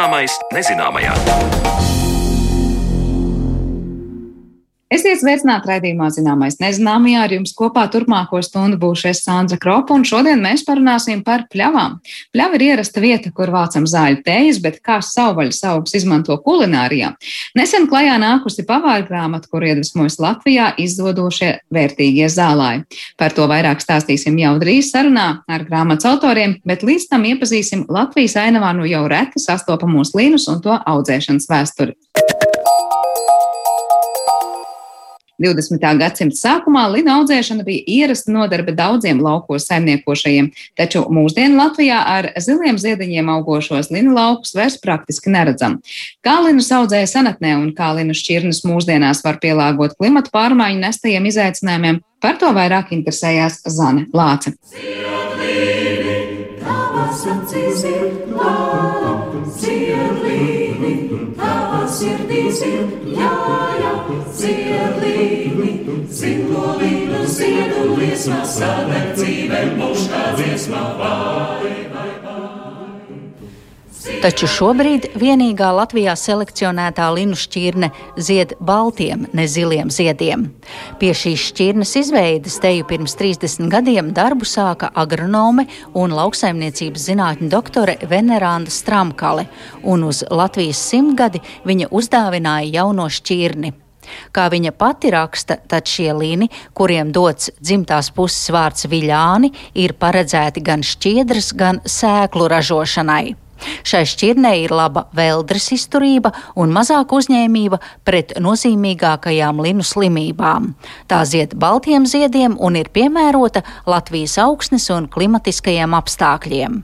Zināmais nezināmajā. Sveicināti raidījumā Zināmais nezināmajā. Ar jums kopā turpmāko stundu būšu es Sandra Kropa, un šodien mēs parunāsim par pļavām. Pļava ir ierasta vieta, kur vācam zāļu tējas, bet kā savvaļas augs izmanto kulinārijā. Nesen klajā nākusi pavāra grāmata, kur iedvesmojas Latvijā izdodošie vērtīgie zālāji. Par to vairāk stāstīsim jau drīz sarunā ar grāmatas autoriem, bet līdz tam iepazīsim Latvijas ainavā nu jau reti sastopamos līnus un to audzēšanas vēsturi. 20. gadsimta sākumā lina audzēšana bija ierasta nodarbe daudziem laukos saimniekošajiem, taču mūsdienu Latvijā ar ziliem ziediņiem augošos linu laukus vairs praktiski neredzam. Kā linus audzēja senatnē un kā linu šķirnes mūsdienās var pielāgot klimatu pārmaiņu nestajiem izaicinājumiem, par to vairāk interesējās Zane Lāce. Ziedlīni, tavas acīs ir lāpa, ziedlīni, tavas sirdīs ir ziedlīni, zindolīnu ziedu liesmā, sadeg dzīvē muškā dziesmā vai, vai, vai. Taču šobrīd vienīgā Latvijā selekcionētā linu šķirne zied baltiem, ne ziliem ziediem. Pie šīs šķirnes izveides teju pirms 30 gadiem darbu sāka agronome un lauksaimniecības zinātņu doktore Veneranda Stramkale, un uz Latvijas simtgadi viņa uzdāvināja jauno šķirni. Kā viņa pati raksta, tad šie līni, kuriem dots dzimtās puses vārds viļāni, ir paredzēti gan šķiedras, gan sēklu ražošanai. Šai šķirnei ir laba veldres izturība un mazāka uzņēmība pret nozīmīgākajām linu slimībām. Tā zied baltiem ziediem un ir piemērota Latvijas augsnes un klimatiskajiem apstākļiem.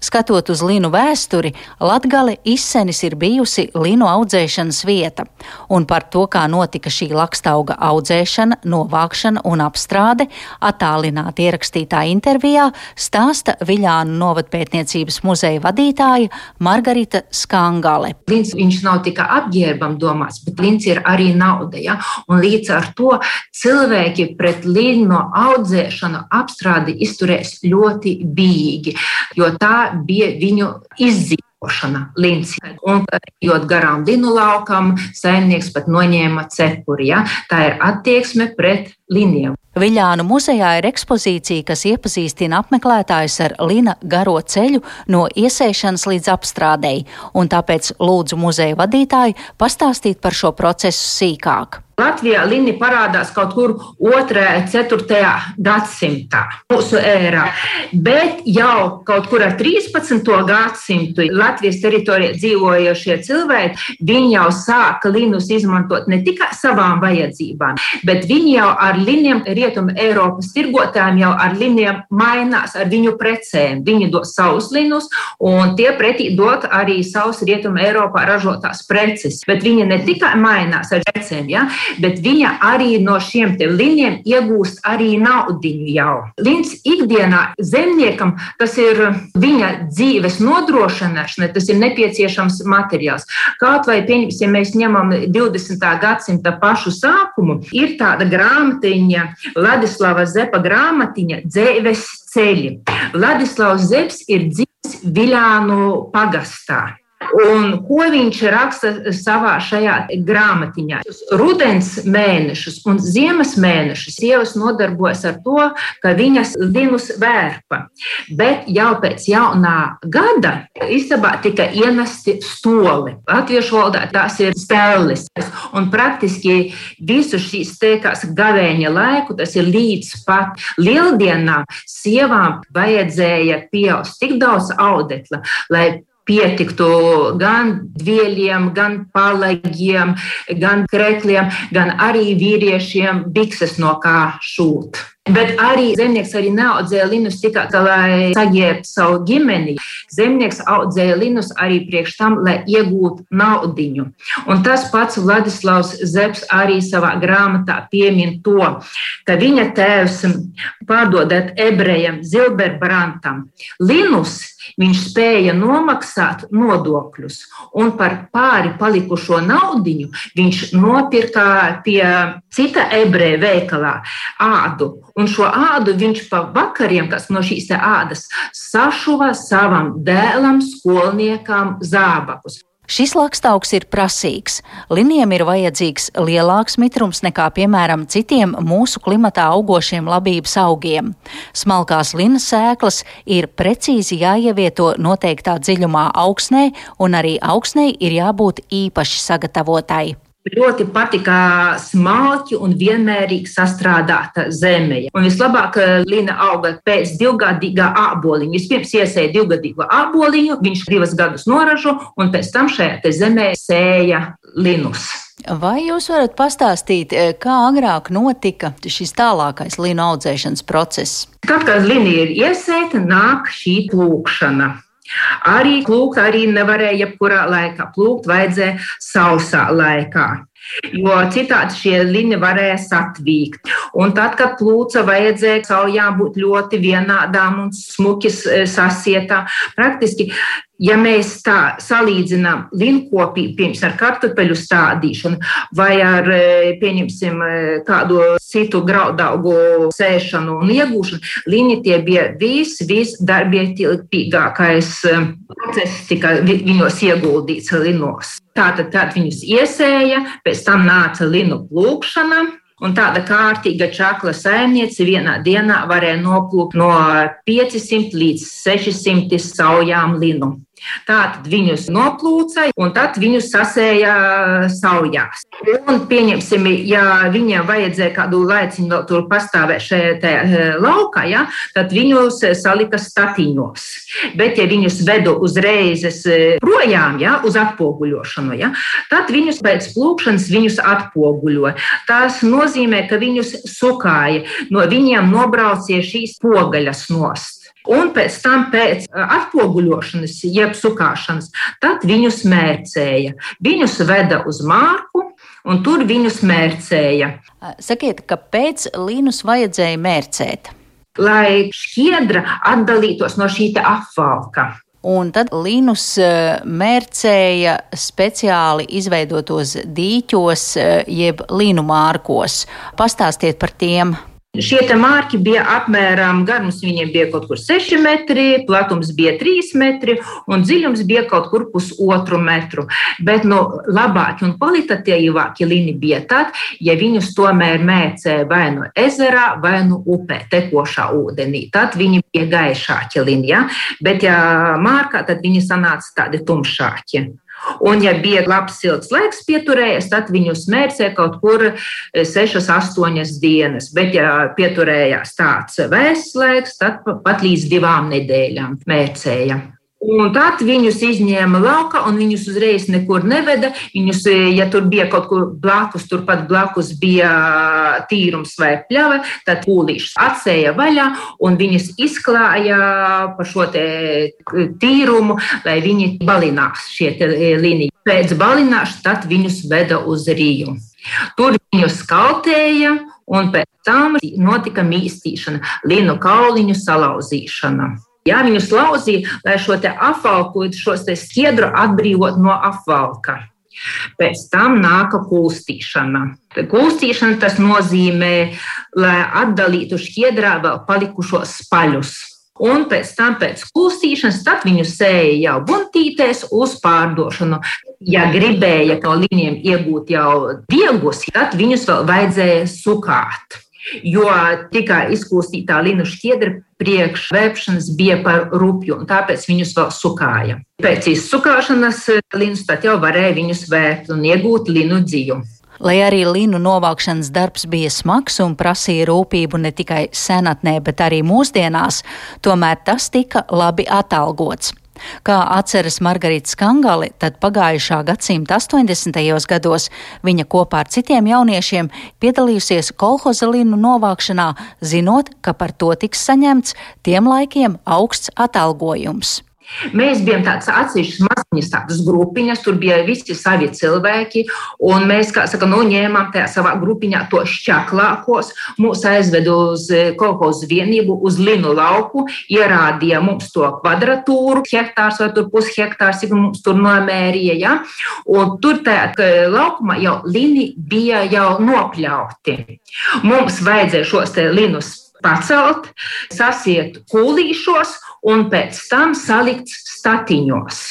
Skatot uz linu vēsturi, Latgale izsenis ir bijusi linu audzēšanas vieta, un par to, kā notika šī lakstauga audzēšana, novākšana un apstrāde, attālināti ierakstītā intervijā stāsta Viļānu novadpētniecības muzeja vadītāja Margarita Skangale. Lins, viņš nav tikai apģērbam domāts, bet lins ir arī nauda, ja? un līdz ar to cilvēki pret linu audzēšanu apstrādi izturēs ļoti bīgi, jo tā bija viņu izdzīvošana līncija. Un, ejot garām dinu laukam, saimnieks pat noņēma cepuri. Ja? Tā ir attieksme pret liniem. Viļānu muzejā ir ekspozīcija, kas iepazīstina apmeklētājus ar Lina garo ceļu no iesēšanas līdz apstrādēji, un tāpēc lūdzu muzeja vadītāju pastāstīt par šo procesu sīkāk. Latvijā līnija parādās kaut kur 2. un 4. gadsimtā, mūsu ērā. Bet jau kaut kur ar 13. gadsimtu Latvijas teritorijā dzīvojošie cilvēki, viņi jau sāka līnus izmantot ne tikai savām vajadzībām, bet viņi jau ar līniem rietumu Eiropas tirgotājiem jau ar līniem mainās ar viņu precēm. Viņi dod savus līnus, un tie pretī dod arī savus rietumu Eiropā ražotās preces. Bet viņi ne tikai mainās ar precēm, ja? Bet viņa arī no šiem liniem iegūst arī jau. Lins ikdienā zemniekam tas ir viņa dzīves nodrošināšana, tas ir nepieciešams materiāls. Kaut vai, pieņemsim, mēs ņemam 20. gadsimta pašu sākumu, ir tāda grāmatiņa, Ladislava Zepa grāmatiņa Dzēves ceļi. Ladislavs Zepes ir dzimis Viļānu pagastā. Un ko viņš raksta savā šajā grāmatiņā? Rudens mēnešus un ziemas mēnešus sievas nodarbojas ar to, ka viņas linus vērpa. Bet jau pēc jaunā gada istabā tika ienesti stoli. Latviešu valodā tās ir stēlis. Un praktiski visu šīs teikās gavēņa laiku, tas ir līdz pat lieldienām, sievām vajadzēja pieaust tik daudz audekla, lai pietiktu gan dvieļiem, gan palagiem, gan krekļiem, gan arī vīriešiem bikses no kā šūt. Bet arī zemnieks arī neaudzēja linus tikai, lai saģērbtu savu ģimeni. Zemnieks audzēja linus arī priekš tam, lai iegūtu naudiņu. Un tas pats Vladislavs Zepes arī savā grāmatā piemin to, ka viņa tēvs pārdodot ebrejam Zilberbrantam linus, viņš spēja nomaksāt nodokļus, un par pāri palikušo naudiņu viņš nopirka pie cita ebreja veikalā ādu Un šo ādu viņš pa vakariem, kas no šīs ādas sašuva savam dēlam, skolniekam zābakus. Šis lakstaugs ir prasīgs. Liniem ir vajadzīgs lielāks mitrums nekā, piemēram, citiem mūsu klimatā augošiem labības augiem. Smalkās linas sēklas ir precīzi jāievieto noteiktā dziļumā augsnē, un arī augsnē ir jābūt īpaši sagatavotai. Ļoti patika smalki un vienmērīgi sastrādāta zeme. Un vislabāk eh, Lina auga pēc divgadīgā āboliņa. Vispirms iesēja divgadīgo āboliņu, viņš divus gadus noražo, un pēc tam šajā zemē sēja linus. Vai jūs varat pastāstīt, eh, kā agrāk notika šis tālākais linu audzēšanas process? Tad, kad lina ir iesēta, nāk šī plūkšana. Arī plūkt arī nevarēja jebkurā laikā. Plūkt vajadzēja sausā laikā. Jo citādi šie līni varēja satvīkt. Un tad, kad plūca vajadzēja saujām būt ļoti vienādām un smuki sasietām, praktiski ja mēs tā salīdzinām linkopību, piemēram, ar kartupeļu stādīšanu vai ar, e, pieņemsim, e, kādu citu graudaugu sēšanu un iegūšanu, līni tie bija vis, visdarbietilpīgākais e, process, tika viņos ieguldīts linos. Tātad, tad viņus iesēja, pēc tam nāca linu plūkšana, Un tāda kārtīga čakla saimniece vienā dienā varēja noplūkt no 500 līdz 600 saujām linu. Tātad viņus noplūca un tad viņus sasēja saujās. Un, pieņemsim, ja viņiem vajadzēja kādu laiciņu vēl tur pastāvēt šajā eh, laukā, ja, tad viņus salika statiņos. Bet, ja viņus vedu uzreiz eh, projām, ja, uz atpoguļošanu, ja, tad viņus pēc plūkšanas viņus atpoguļoja. Tas nozīmē, ka viņus sukāja, no viņiem nobraucie šīs pogaļas nost. Un pēc tam, pēc atpoguļošanas, jeb sukāšanas, tad viņus mērcēja. Viņus veda uz mārku, un tur viņus mērcēja. Sakiet, kāpēc līnus vajadzēja mērcēt? Lai šķiedra atdalītos no šī apvalka. Un tad līnus mērcēja speciāli izveidotos dīķos, jeb līnu mārkos. Pastāstiet par tiem! Šie mārki bija apmēram garums, viņiem bija kaut kur 6 metri, platums bija 3 metri un dziļums bija kaut kur pusotru metru. Bet nu, labāki un kvalitatīvāki līni bija tad, ja viņus tomēr mēcēja vai no nu ezerā, vai no nu upē, tekošā ūdenī. Tad viņi bija gaišāki līni, ja? bet ja mārkā, tad viņi sanāca tādi tumšāki. Un, ja bija labs silts laiks pieturējies, tad viņu smērcē kaut kur 6, eh, 8 dienas. Bet, ja pieturējās tāds vēss laiks, tad pat līdz divām nedēļām mērcēja. Un tad viņus izņēma laukā, un viņus uzreiz nekur neveda. Viņus, e, ja tur bija kaut kur blakus, turpat blakus bija tīrums vai pļava, tad pūlīšus atsēja vaļā, un viņus izklāja pa šo tīrumu, lai viņi balinās šie līniji. Pēc balināšanas tad viņus veda uz Rīju. Tur viņus skaltēja, un pēc tam notika mīstīšana, linu kauliņu salauzīšana. Jā, viņus lauzīja, lai šo apvalku, šos skiedru atbrīvot no apvalka. Pēc tam nāka kūstīšana. Kūstīšana tas nozīmē, lai atdalītu šķiedrā vēl palikušos spaļus. Un pēc tam, pēc kūstīšanas, tad viņu sēja jau buntītēs uz pārdošanu. Ja gribēja no līnijiem iegūt jau diegus, tad viņus vēl vajadzēja sukāt jo tikai izkūstītā linu šķiedra priekš vēpšanas bija par rupju, un tāpēc viņus vēl sukāja. Pēc izsukāšanas linus tad jau varēja viņus vērt un iegūt linu dzīvu. Lai arī līnu novākšanas darbs bija smags un prasīja rūpību ne tikai senatnē, bet arī mūsdienās, tomēr tas tika labi atalgots. Kā atceras Margarita Skangali, tad pagājušā gadsimta 80. gados viņa kopā ar citiem jauniešiem piedalījusies kolhozalīnu novākšanā, zinot, ka par to tiks saņemts tiem laikiem augsts atalgojums. Mēs bijām tādas atsevišķas maziņas tādas grupiņas, tur bija visi savi cilvēki, un mēs, kā saka, nu, ņēmām tajā savā grupiņā to šķaklākos, mūs aizveda uz eh, kolhozu vienību, uz linu lauku, ierādīja mums to kvadratūru, hektārs vai tur pushektārs, cik mums tur nomērīja, ja? un tur tajā laukumā jau lini bija jau nopļauti. Mums vajadzēja šos linus pacelt, sasiet kūlīšos un pēc tam salikt statiņos.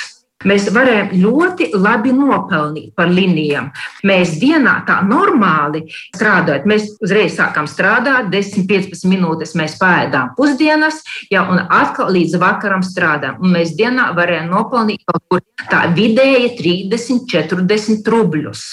Mēs varējām ļoti labi nopelnīt par līnijām. Mēs dienā tā normāli strādājot, mēs uzreiz sākām strādāt, 10-15 minūtes mēs pēdām pusdienas, ja, un atkal līdz vakaram strādājām. Un mēs dienā varējām nopelnīt kaut kur tā vidēji 30-40 rubļus.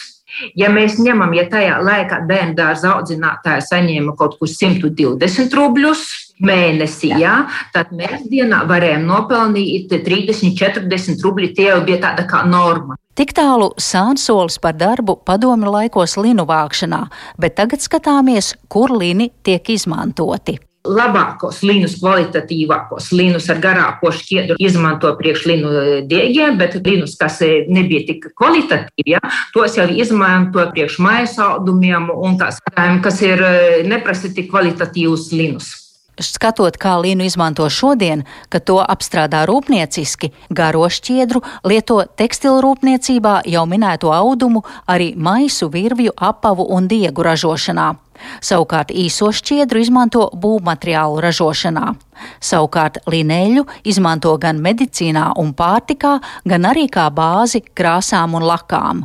Ja mēs ņemam, ja tajā laikā bērnu dārza audzinātāja saņēma kaut kur 120 rubļus, mēnesī, jā. Jā, tad mēs dienā varējām nopelnīt 30, 40 rubļi. Tie jau bija tāda kā norma. Tik tālu sānsolis par darbu padomi laikos linu vākšanā, bet tagad skatāmies, kur lini tiek izmantoti labākos linus, kvalitatīvākos linus ar garāko šķiedru izmanto priekš linu diegiem, bet linus, kas nebija tik kvalitatīvi, ja, tos jau izmanto priekš mājas audumiem un tās, kas ir neprasa tik kvalitatīvus linus skatot, kā līnu izmanto šodien, kad to apstrādā rūpnieciski, garo šķiedru lieto tekstilu rūpniecībā jau minēto audumu, arī maisu, virvju, apavu un diegu ražošanā. Savukārt īso šķiedru izmanto būvmateriālu ražošanā. Savukārt linēļu izmanto gan medicīnā un pārtikā, gan arī kā bāzi krāsām un lakām.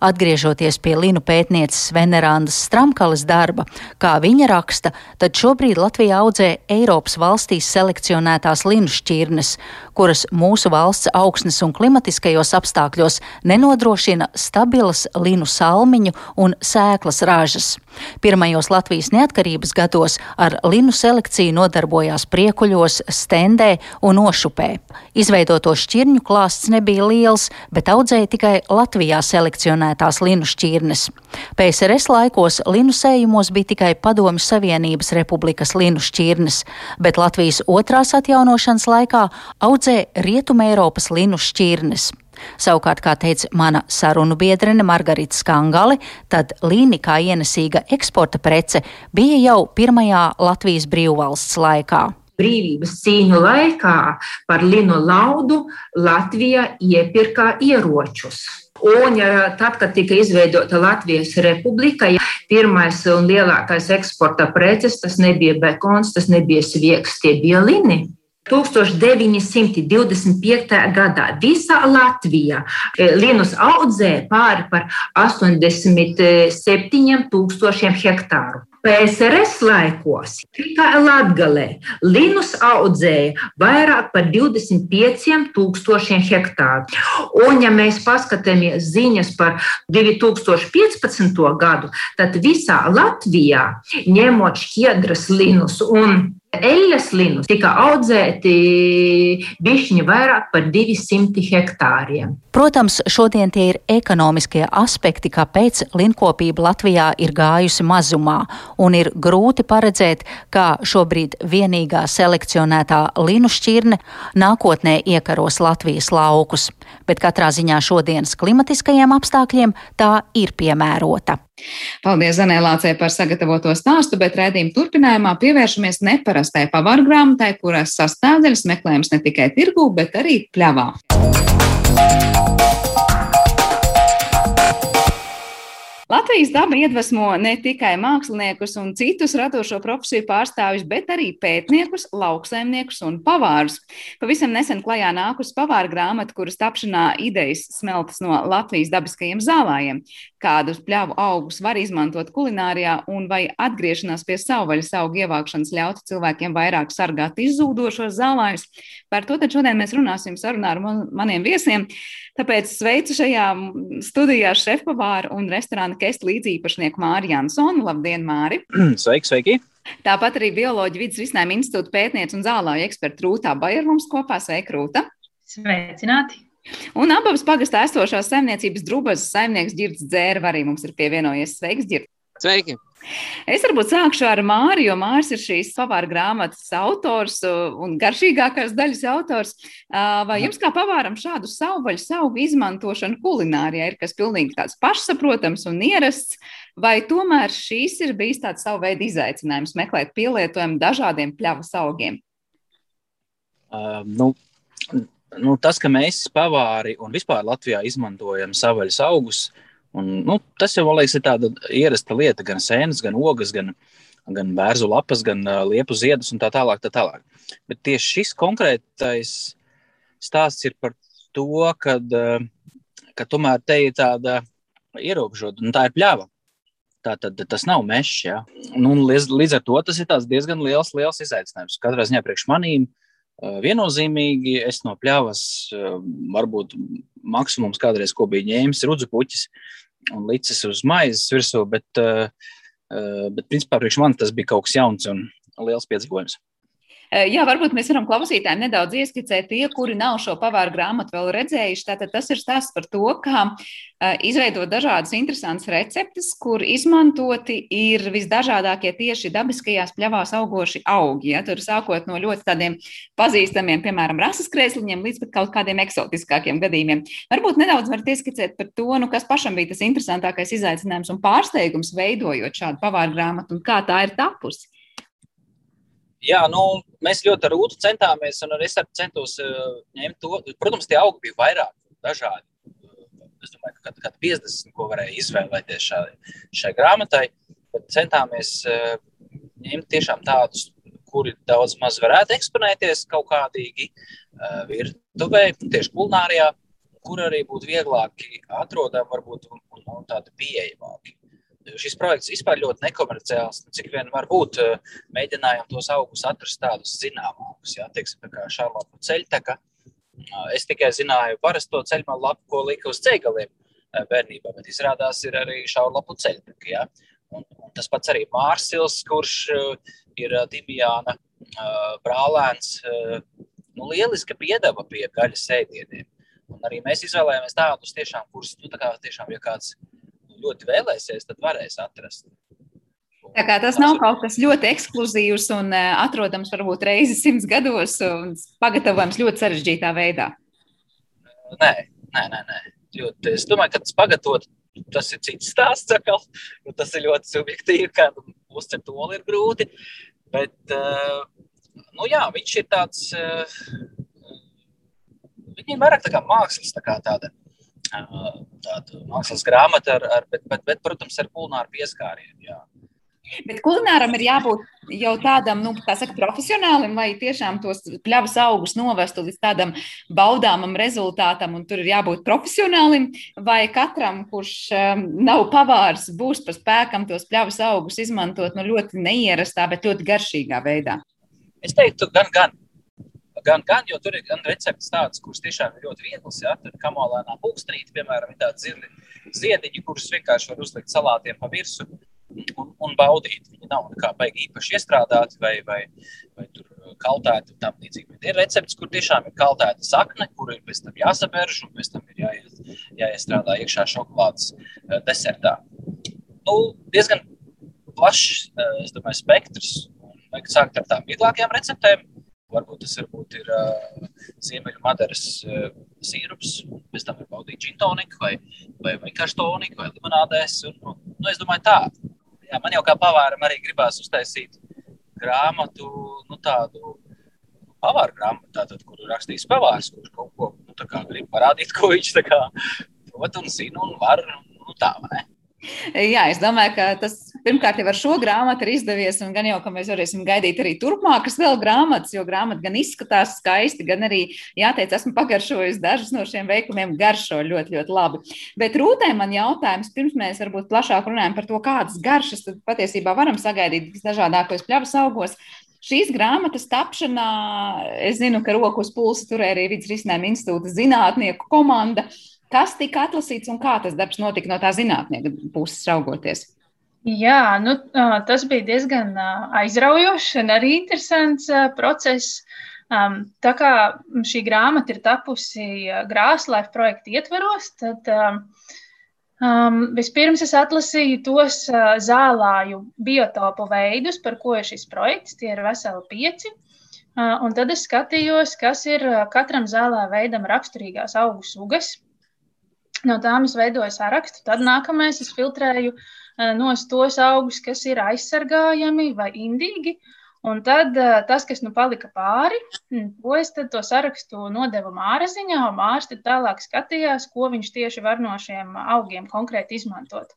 Atgriežoties pie Linu pētnieces Venerandas Stramkalas darba, kā viņa raksta, tad šobrīd Latvija audzē Eiropas valstīs selekcionētās linu šķirnes, kuras mūsu valsts augsnes un klimatiskajos apstākļos nenodrošina stabilas linu salmiņu un sēklas ražas. Pirmajos Latvijas neatkarības gados ar linu selekciju nodarbojās priekuļos, stendē un ošupē. Izveidoto šķirņu klāsts nebija liels, bet audzēja tikai Latvijā selekcionētās linu šķirnes. PSRS laikos linu sējumos bija tikai Padomju Savienības republikas linu šķirnes, bet Latvijas otrās atjaunošanas laikā audzē Rietumē Eiropas linu šķirnes. Savukārt, kā teica mana sarunu biedrene Margarita Skangale, tad līni kā ienesīga eksporta prece bija jau pirmajā Latvijas brīvvalsts laikā. Brīvības cīņu laikā par linu laudu Latvija iepirkā ieročus. Un tad, kad tika izveidota Latvijas republika, pirmais un lielākais eksporta preces, tas nebija bekons, tas nebija svieks, tie bija lini. 1925. gadā visā Latvijā e, linus audzēja pāri par 87 tūkstošiem hektāru. PSRS laikos tikai Latvijā linus audzēja vairāk par 25 tūkstošiem hektāru. Un, ja mēs paskatāmies ziņas par 2015. gadu, tad visā Latvijā, ņemot šķiedras linus un Eļas linus tika audzēti bišķiņi vairāk par 200 hektāriem. Protams, šodien tie ir ekonomiskie aspekti, kāpēc linkopība Latvijā ir gājusi mazumā, un ir grūti paredzēt, kā šobrīd vienīgā selekcionētā linu šķirne nākotnē iekaros Latvijas laukus. Bet katrā ziņā šodienas klimatiskajiem apstākļiem tā ir piemērota. Paldies Zanēlācei par sagatavoto stāstu, bet redzījuma turpinājumā pievēršamies neparastai pavaru grāmatai, kuras sastāvdaļas meklējams ne tikai tirgū, bet arī pļavā. Latvijas daba iedvesmo ne tikai māksliniekus un citus radošo profesiju pārstāvjus, bet arī pētniekus, lauksaimniekus un pavārus. Pavisam nesen klajā nākus pavāra grāmata, kuras tapšanā idejas smeltas no Latvijas dabiskajiem zālājiem kādus pļāvu augus var izmantot kulinārijā, un vai atgriešanās pie savvaļas augu ievākšanas ļautu cilvēkiem vairāk sargāt izzūdošos zālājus. Par to šodien mēs runāsim sarunā ar maniem viesiem. Tāpēc sveicu šajā studijā šefpavāru un restorāna kestu līdzīpašnieku Māri Jansonu. Labdien, Māri! Sveiki, sveiki! Tāpat arī bioloģija vidas risinājuma institūta pētniece un zālāju eksperta Rūtā Bajer mums kopā. Sveika, Rūta! Sveicināti! Un abas pagastā esošās saimniecības drubas saimnieks Girds Dzēra arī mums ir pievienojies. Sveiks, Girds! Sveiki! Es varbūt sākšu ar Māri, jo Māris ir šīs pavāra grāmatas autors un garšīgākās daļas autors. Vai jums kā pavāram šādu savvaļu augu izmantošanu kulinārijā ir kas pilnīgi tāds pašsaprotams un ierasts, vai tomēr šīs ir bijis tāds savu veidu izaicinājums meklēt pielietojumu dažādiem pļavas augiem? Uh, nu, nu, tas, ka mēs pavāri un vispār Latvijā izmantojam savvaļas augus, un, nu, tas jau liekas, ir tāda ierasta lieta, gan sēnes, gan ogas, gan gan bērnu lapas, gan liepu ziedus un tā tālāk. Tā tālāk. Bet tieši šis konkrētais stāsts ir par to, ka, ka tomēr te ir tāda ierobežota, un tā ir pļāva. Tā tad tas nav mežs. Ja? Nu, līdz, līdz ar to tas ir diezgan liels, liels izaicinājums. Katrā ziņā priekš manīm viennozīmīgi es no pļavas varbūt maksimums kādreiz, ko bija ņēmis rudzu puķis un licis uz maizes virsū, bet, bet principā priekš man tas bija kaut kas jauns un liels piedzīvojums. Eh, jā, varbūt mēs varam klausītājiem nedaudz ieskicēt tie, kuri nav šo pavāru grāmatu vēl redzējuši. Tātad tas ir stāsts par to, kā eh, izveidot dažādas interesantas receptes, kur izmantoti ir visdažādākie tieši dabiskajās pļavās augoši augi. Ja? Tur sākot no ļoti tādiem pazīstamiem, piemēram, rases krēsliņiem, līdz pat kaut kādiem eksotiskākiem gadījumiem. Varbūt nedaudz varat ieskicēt par to, nu, kas pašam bija tas interesantākais izaicinājums un pārsteigums veidojot šādu pavāru grāmatu un kā tā ir tapusi. Jā, nu, mēs ļoti ar Rūtu centāmies, un es arī centos uh, ņemt to. Protams, tie augi bija vairāk, dažādi. Es domāju, ka kādi 50, ko varēja izvēlēties šai, šai grāmatai, bet centāmies uh, ņemt tiešām tādus, kuri daudz maz varētu eksponēties kaut kādīgi uh, virtuvē, tieši kulinārijā, kur arī būtu vieglāki atrodami, varbūt un, un tādi pieejamāki šis projekts vispār ļoti nekomerciāls. Nu, cik vien var būt, eh, mēģinājām tos augus atrast tādus zināmus, jā, teiksim, kā šālapu ceļteka. Eh, es tikai zināju parasto ceļmalu lapu, ko lika uz ceļgaliem eh, bērnībā, bet izrādās ir arī šālapu ceļteka, jā. Un, un tas pats arī Mārsils, kurš ir Dimjāna brālēns, nu, lieliski piedeva pie gaļas ēdieniem. Un arī mēs izvēlējāmies tādus tiešām, kurus, nu, tā kā tiešām, ja kāds ļoti vēlēsies, tad varēs atrast. Tā kā tas nav kaut kas ļoti ekskluzīvs un eh, atrodams varbūt reizi simts gados un pagatavojams ļoti sarežģītā veidā. Nē, nē, nē. nē. Ļoti, es domāju, ka tas pagatavot, tas ir cits stāsts. Akal, tas ir ļoti subjektīvi, kā uzcelt olu ir grūti. Bet, uh, nu jā, viņš ir tāds, uh, viņi ir vairāk tā kā mākslas, tā kā tāda tāda mākslas grāmata, ar, ar, bet, bet, bet, protams, ar kulināru pieskārienu. Jā. Bet kulināram ir jābūt jau tādam, nu, tā saka, profesionālim, lai tiešām tos pļavas augus novestu līdz tādam baudāmam rezultātam, un tur ir jābūt profesionālim, vai katram, kurš um, nav pavārs, būs pa spēkam tos pļavas augus izmantot nu, ļoti neierastā, bet ļoti garšīgā veidā. Es teiktu, gan, gan gan, gan, jo tur ir gan recepts tāds, kurš tiešām ir ļoti viegls. Ja? Tad kamolēnā pulkstenīte, piemēram, ir tādi zirni ziediņi, kurus vienkārši var uzlikt salātiem pa virsu un, un baudīt. Viņi nav baigi īpaši iestrādāti vai, vai, vai kaltēti un tam līdzīgi. Ir recepts, kur tiešām ir kaltēta sakne, kur ir pēc tam jāsabērž un pēc tam ir jāies, jāiestrādā iekšā šokolādes uh, desertā. Nu, diezgan plašs, es domāju, spektrs. Vajag sākt ar tām vieglākajām receptēm, Varbūt tas varbūt ir uh, ziemeļu madaras uh, sīrups, pēc tam ir baudīt džintoniku vai, vai vienkārši toniku vai limonādēs. Un, un, nu, es domāju tā. Jā, man jau kā pavāram arī gribās uztaisīt grāmatu, nu tādu pavāru grāmatu, tātad, kur rakstīs pavārs, kurš kaut ko nu, grib parādīt, ko viņš tā kā prot un zina un var, nu tā, vai ne? Jā, es domāju, ka tas pirmkārt jau ar šo grāmatu ir izdevies, un gan jau, ka mēs varēsim gaidīt arī turpmākas vēl grāmatas, jo grāmata gan izskatās skaisti, gan arī, jāteic, esmu pagaršojis dažus no šiem veikumiem, garšo ļoti, ļoti labi. Bet Rūtē man jautājums, pirms mēs varbūt plašāk runājam par to, kādas garšas tad patiesībā varam sagaidīt visdažādākos pļavas augos. Šīs grāmatas tapšanā, es zinu, ka rokas pulsi turēja arī Vidas risinājuma institūta zinātnieku komanda. Uh, Kas tika atlasīts un kā tas darbs notika no tā zinātnieka puses raugoties? Jā, nu, tas bija diezgan aizraujošs un arī interesants process. Um, tā kā šī grāmata ir tapusi Grāslaifa projekta ietveros, tad um, vispirms es atlasīju tos uh, zālāju biotopu veidus, par ko ir šis projekts. Tie ir veseli pieci. Uh, un tad es skatījos, kas ir katram zālā veidam raksturīgās augu sugas. No tām es veidoju sarakstu. Tad nākamais es filtrēju eh, nos tos augus, kas ir aizsargājami vai indīgi. Un tad eh, tas, kas nu palika pāri, hm, to es to sarakstu nodevu māraziņā, un tad tālāk skatījās, ko viņš tieši var no šiem augiem konkrēti izmantot.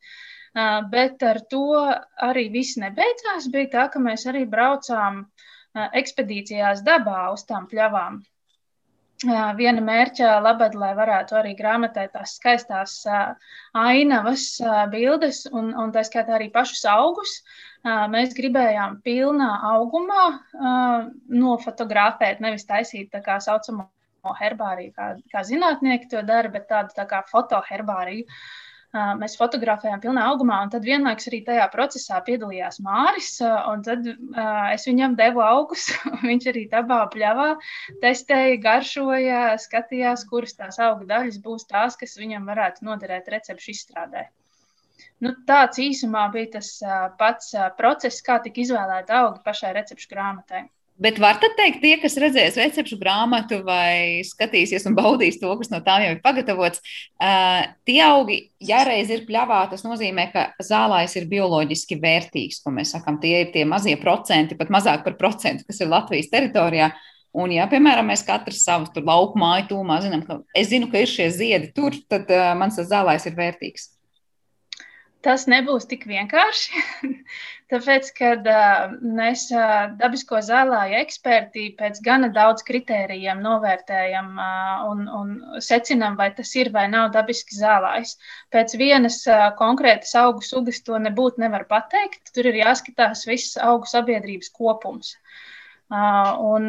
Bet ar to arī viss nebeidzās. Bija tā, ka mēs arī braucām ekspedīcijās dabā uz tām pļavām. Viena mērķa labad, lai varētu arī grāmatā tās skaistās ainavas, bildes un, un tā skaitā arī pašus augus. Mēs gribējām pilnā augumā nofotografēt, nevis taisīt tā kā saucamo herbāriju, kā, kā zinātnieki to dara, bet tādu tā kā fotoherbāriju. Mēs fotografējām pilnā augumā, un tad vienlaikus arī tajā procesā piedalījās Māris. Tad uh, es viņam devu augus, viņš arī dabā pļāvā, testēja, garšoja, skatījās, kuras tās auga daļas būs tās, kas viņam varētu noderēt recepšu izstrādē. Nu, tāds īsumā bija tas pats process, kā tika izvēlēta auga pašai recepšu grāmatai. Bet var teikt, tie, kas redzēs recepšu grāmatu vai skatīsies un baudīs to, kas no tām jau ir pagatavots, uh, tie augi, ja reiz ir pļāvā, tas nozīmē, ka zālājs ir bioloģiski vērtīgs, ko mēs sakām, tie ir tie mazie procenti, pat mazāk par procentu, kas ir Latvijas teritorijā. Un, ja, piemēram, mēs katrs savu lauku māju tūmā zinām, ka es zinu, ka ir šie ziedi tur, tad uh, mans zālājs ir vērtīgs. Tas nebūs tik vienkārši. Tāpēc, kad uh, mēs uh, dabisko zālāju eksperti pēc gana daudz kritērijiem novērtējam uh, un, un secinām, vai tas ir vai nav dabiski zālājs. Pēc vienas konkrētas augu sugas to nebūtu nevar pateikt. Tur ir jāskatās viss augu sabiedrības kopums. Un,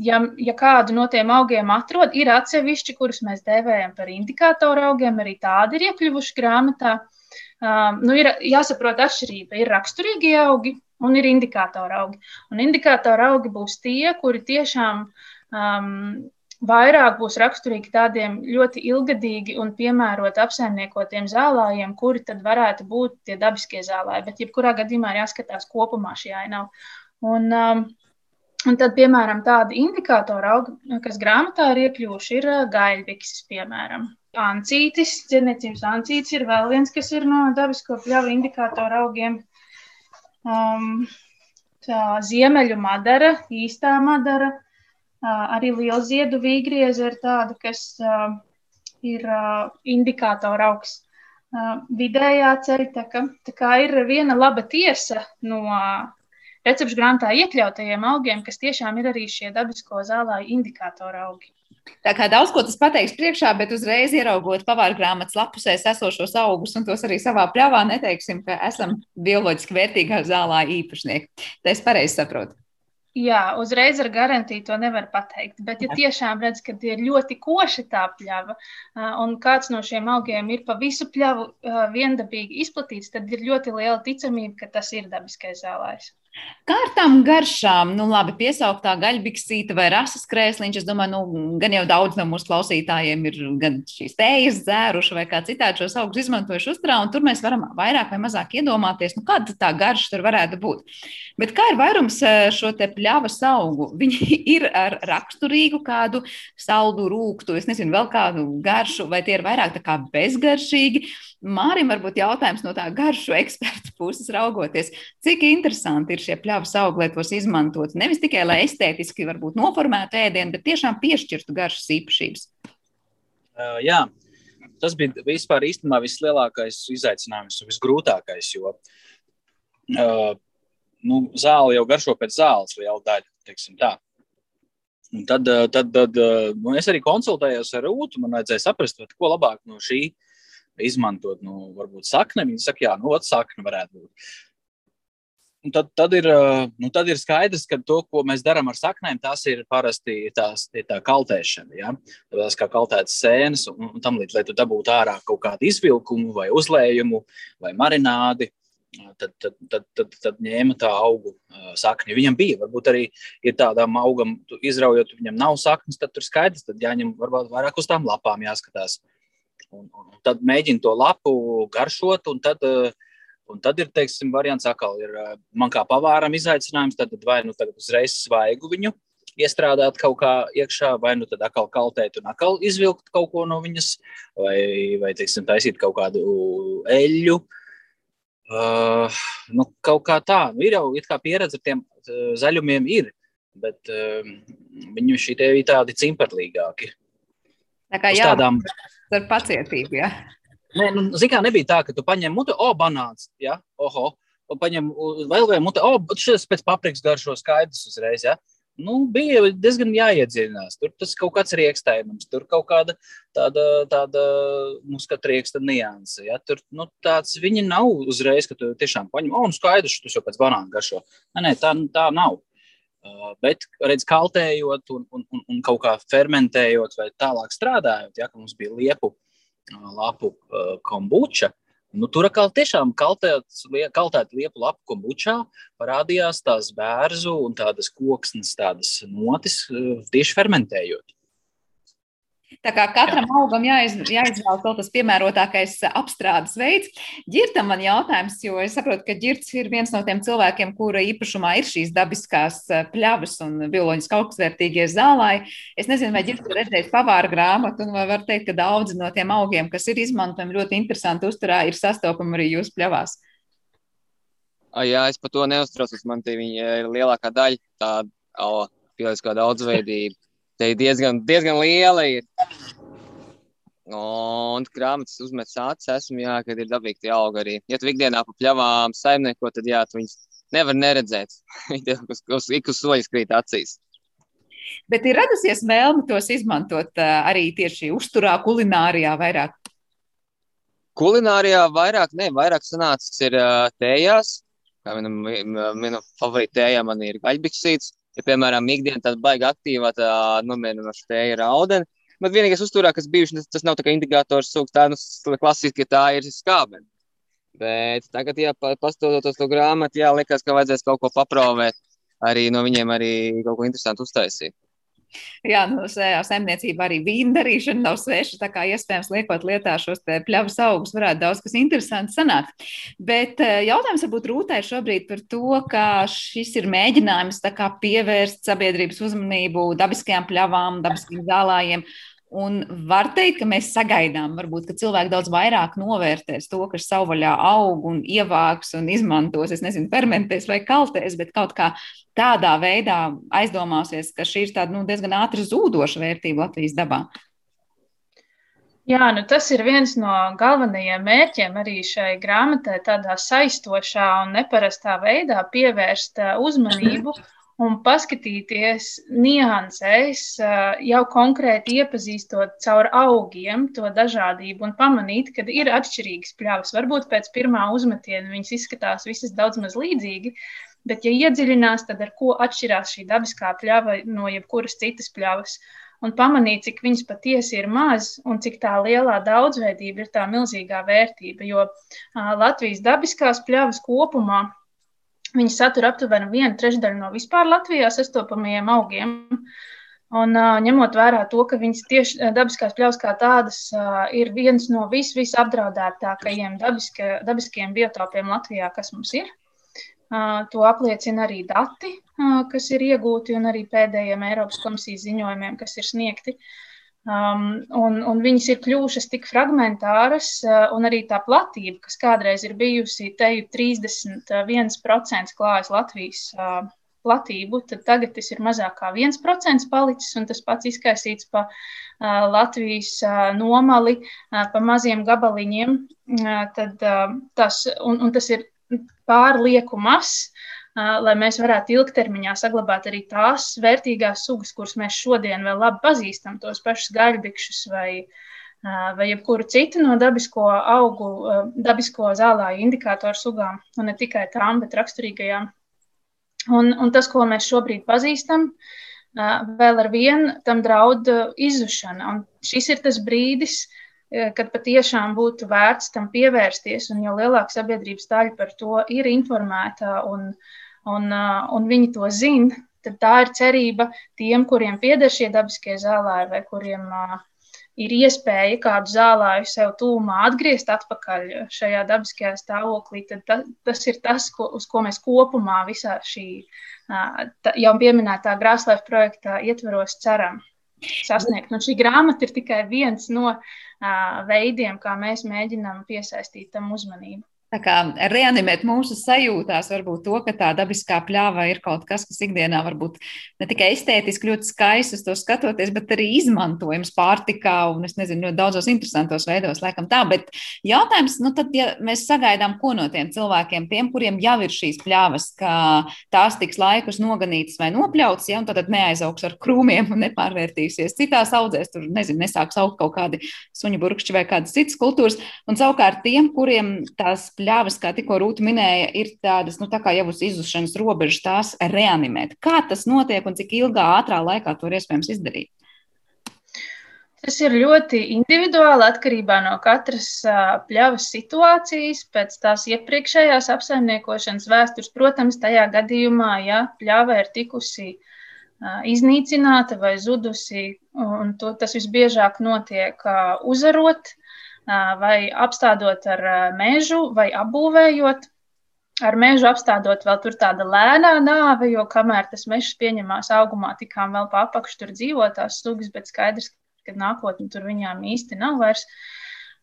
ja, ja kādu no tiem augiem atrod, ir atsevišķi, kurus mēs dēvējam par indikātoru augiem, arī tādi ir iekļuvuši grāmatā. Uh, Um, nu, ir jāsaprot atšķirība. Ir raksturīgi augi un ir indikātori augi. Un indikātori augi būs tie, kuri tiešām um, vairāk būs raksturīgi tādiem ļoti ilgadīgi un piemēroti apsaimniekotiem zālājiem, kuri tad varētu būt tie dabiskie zālāji. Bet, jebkurā gadījumā, ir jāskatās kopumā šī ainava. Un, um, un tad, piemēram, tādi indikātori kas grāmatā ir iekļuvuši, ir gaļbikses, piemēram. Ancītis, dzirniecības ancītis ir vēl viens, kas ir no dabisko pļavu indikātoru augiem. Um, tā ziemeļu madara, īstā madara, uh, arī lielziedu vīgrieze ir tāda, kas uh, ir uh, indikātora augs. Uh, vidējā ceļtaka, tā kā ir viena laba tiesa no uh, recepšu grāmatā iekļautajiem augiem, kas tiešām ir arī šie dabisko zālāju indikātora augi. Tā kā daudz ko tas pateiks priekšā, bet uzreiz ieraugot pavāra grāmatas lapusēs esošos augus un tos arī savā pļāvā, neteiksim, ka esam bioloģiski vērtīgā zālā īpašnieki. Tā es pareizi saprotu. Jā, uzreiz ar garantiju to nevar pateikt. Bet, ja tiešām redz, ka ir ļoti koša tā pļava, un kāds no šiem augiem ir pa visu pļavu viendabīgi izplatīts, tad ir ļoti liela ticamība, ka tas ir dabiskais zālājs. Kā ar tām garšām, nu, labi, piesauktā gaļbiksīta vai rases krēsliņš, es domāju, nu, gan jau daudz no mūsu klausītājiem ir gan šīs tējas dzēruši vai kā citādi šos augus izmantojuši uzturā, un tur mēs varam vairāk vai mazāk iedomāties, nu, kāda tā garša tur varētu būt. Bet kā ir vairums eh, šo te pļavas augu? Viņi ir ar raksturīgu kādu saldu rūktu, es nezinu, vēl kādu garšu, vai tie ir vairāk tā kā bezgaršīgi. Mārim varbūt jautājums no tā garšu eksperta puses raugoties, cik interesanti ir šie pļavas augi, lai tos izmantotu. Nevis tikai, lai estētiski varbūt noformētu ēdienu, bet tiešām piešķirtu garšas īpašības. Uh, jā, tas bija vispār īstenībā vislielākais izaicinājums un visgrūtākais, jo uh, nu, zāle jau garšo pēc zāles liela daļa, teiksim tā. Un tad, tad, tad nu, es arī konsultējos ar Rūtu. Man vajadzēja saprast, ko labāk no šī izmantot, nu, varbūt sakne. Viņi saka, jā, nu, sakne varētu būt. Un tad, tad, ir, nu, tad ir skaidrs, ka to, ko mēs darām ar saknēm, tas ir parasti tās, tā kaltēšana. Ja? Tas kā kaltētas sēnes un, un tam līdzīgi, lai tu dabūtu ārā kaut kādu izvilkumu vai uzlējumu vai marinādi. Tad, tad, tad, tad, tad ņēma tā augu uh, sakni. Viņam bija, varbūt arī ir tādam augam, izraujot, viņam nav saknes, tad tur skaidrs, tad jāņem varbūt vairāk uz tām lapām jāskatās. Un, un, un tad mēģina to lapu garšot, un tad, uh, un tad ir, teiksim, variants atkal ir uh, man kā pavāram izaicinājums, tad vai nu tagad uzreiz svaigu viņu iestrādāt kaut kā iekšā, vai nu tad atkal kaltēt un atkal izvilkt kaut ko no viņas, vai, vai teiksim, taisīt kaut kādu eļļu. Uh, nu, kaut kā tā, nu, ir jau kā pieredze ar tiem uh, zaļumiem, ir, bet uh, viņi šī ir tādi cimperlīgāki. Tā kā jā, tādām... ar pacietību, jā. Nē, nu, kā nebija tā, ka tu paņem mutu, o, banāns, ja, oho, un paņem vēl vienu mutu, o, šis pēc paprikas garšo skaidrs uzreiz, ja. Nu, bija diezgan jāiedziļinās. Tur tas kaut kāds riekstējums, tur kaut kāda tāda, tāda muskata rieksta nianse. Ja? Tur nu, tāds viņi nav uzreiz, ka tu tiešām paņem, o, nu skaidrs, tu jau pēc banāna garšo. Nē, nē, tā, tā nav. Uh, bet, redz, kaltējot un, un, un, un kaut kā fermentējot vai tālāk strādājot, ja mums bija liepu uh, lapu uh, kombuča, nu, tur atkal tiešām kaltēt liepu lapu kombučā parādījās tās bērzu un tādas koksnes, tādas notis tieši fermentējot. Tā kā katram Jā. augam jāiz, jāizvēlas vēl tas piemērotākais apstrādes veids. Girtam man jautājums, jo es saprotu, ka ģirts ir viens no tiem cilvēkiem, kura īpašumā ir šīs dabiskās eh, pļavas un bioloģiski augstvērtīgie zālāji. Es nezinu, vai ģirts ir redzējis pavāra grāmatu, un vai var teikt, ka daudzi no tiem augiem, kas ir izmantojami ļoti interesanti uzturā, ir sastopami arī jūsu pļavās. Jā, es par to neuztraucos. Man tie ir lielākā daļa tāda bioloģiskā daudzveidība Te diezgan, diezgan liela. Ir. Un grāmatas uzmetas acis, esmu, jā, kad ir dabīgi tie augi arī. Ja tu ikdienā pa pļavām saimnieko, tad jā, tu viņus nevar neredzēt. Viņi ik uz soļus krīt acīs. Bet ir radusies vēlme tos izmantot arī tieši uzturā, kulinārijā vairāk? Kulinārijā vairāk, ne, vairāk sanācis ir tējās. Kā mana favorīta tējā man ir gaļbiksīts. Ja, piemēram, ikdienā tāda baiga aktīvā, tā nomierinoša tēja ir audena. Bet vienīgais uzturā, kas bijuši, tas nav tā kā indikators sūks, tā nu, klasiski tā ir skābene. Bet tagad, ja pastodotos to grāmatu, jā, liekas, ka vajadzēs kaut ko paprovēt, arī no viņiem arī kaut ko interesantu uztaisīt. Jā, nu, saimniecība arī vīna darīšana nav sveša. Tā kā iespējams liekot lietā šos pļavas augus, varētu daudz kas interesants sanākt. Bet eh, jautājums varbūt rūtē šobrīd par to, ka šis ir mēģinājums pievērst sabiedrības uzmanību dabiskajām pļavām, dabiskiem zālājiem Un var teikt, ka mēs sagaidām, varbūt, ka cilvēki daudz vairāk novērtēs to, kas savvaļā aug un ievāks un izmantos, es nezinu, fermentēs vai kaltēs, bet kaut kā tādā veidā aizdomāsies, ka šī ir tāda nu, diezgan ātri zūdoša vērtība Latvijas dabā. Jā, nu tas ir viens no galvenajiem mērķiem arī šai grāmatai, tādā saistošā un neparastā veidā pievērst uzmanību un paskatīties niansēs, jau konkrēti iepazīstot caur augiem to dažādību un pamanīt, ka ir atšķirīgas pļavas. Varbūt pēc pirmā uzmetiena viņas izskatās visas daudz maz līdzīgi, bet, ja iedziļinās, tad ar ko atšķirās šī dabiskā pļava no jebkuras citas pļavas. Un pamanīt, cik viņas patiesi ir maz un cik tā lielā daudzveidība ir tā milzīgā vērtība. Jo Latvijas dabiskās pļavas kopumā Viņi satur aptuveni vienu trešdaļu no vispār Latvijā sastopamajiem augiem. Un, uh, ņemot vērā to, ka viņas tieši dabiskās pļavas kā tādas uh, ir viens no vis, visapdraudētākajiem dabiska, dabiskiem biotopiem Latvijā, kas mums ir. Uh, to apliecina arī dati, uh, kas ir iegūti, un arī pēdējiem Eiropas komisijas ziņojumiem, kas ir sniegti. Uh, Um, un, un viņas ir kļuvušas tik fragmentāras, uh, un arī tā platība, kas kādreiz ir bijusi teju 31% klājas Latvijas uh, platību, tad tagad tas ir mazāk kā 1% palicis, un tas pats izkaisīts pa uh, Latvijas uh, nomali, uh, pa maziem gabaliņiem. Uh, tad, uh, tas, un, un tas ir pārlieku mazs lai mēs varētu ilgtermiņā saglabāt arī tās vērtīgās sugas, kuras mēs šodien vēl labi pazīstam, tos pašus gaļbikšus vai, vai jebkuru citu no dabisko augu, dabisko zālāju indikātoru sugām, un ne tikai tām, bet raksturīgajām. Un, un tas, ko mēs šobrīd pazīstam, vēl ar vienu tam draud izzušana. Un šis ir tas brīdis, kad patiešām būtu vērts tam pievērsties, un jo lielāka sabiedrības daļa par to ir informēta un, uh, un, un viņi to zina, tad tā ir cerība tiem, kuriem pieder šie dabiskie zālāji vai kuriem ir iespēja kādu zālāju sev tūmā atgriezt atpakaļ šajā dabiskajā stāvoklī, tad ta, tas ir tas, ko, uz ko mēs kopumā visā šī ta, jau pieminētā Grāslēfa projekta ietveros ceram sasniegt. Un šī grāmata ir tikai viens no uh, veidiem, kā mēs mēģinām piesaistīt tam uzmanību. Reanimēt mūsu sajūtās, varbūt to, ka tā dabiskā pļāva ir kaut kas, kas ikdienā varbūt ne tikai estētiski ļoti skaists to skatoties, bet arī izmantojams pārtikā un, es nezinu, ļoti daudzos interesantos veidos, laikam tā. Bet jautājums, nu tad, ja mēs sagaidām, ko no tiem cilvēkiem, tiem, kuriem jau ir šīs pļāvas, ka tās tiks laikus noganītas vai nopļautas, ja, un tad neaizaugs ar krūmiem un nepārvērtīsies citās audzēs, tur, nezinu, nesāks augt kaut kādi suņu burkšķi vai kādas citas kultūras, un savukārt tiem, kuriem tās pļāvas pļavas, kā tikko Rūta minēja, ir tādas, nu, tā kā jau uz izušanas robežas, tās reanimēt. Kā tas notiek un cik ilgā, ātrā laikā to ir iespējams izdarīt? Tas ir ļoti individuāli atkarībā no katras pļavas situācijas, pēc tās iepriekšējās apsaimniekošanas vēstures. Protams, tajā gadījumā, ja pļava ir tikusi iznīcināta vai zudusi, un to, tas visbiežāk notiek uzarot, vai apstādot ar mežu, vai apbūvējot. Ar mežu apstādot vēl tur tāda lēnā nāve, jo kamēr tas mežs pieņemās augumā, tikām vēl pa apakšu tur dzīvo tās sugas, bet skaidrs, ka nākotnē tur viņām īsti nav vairs.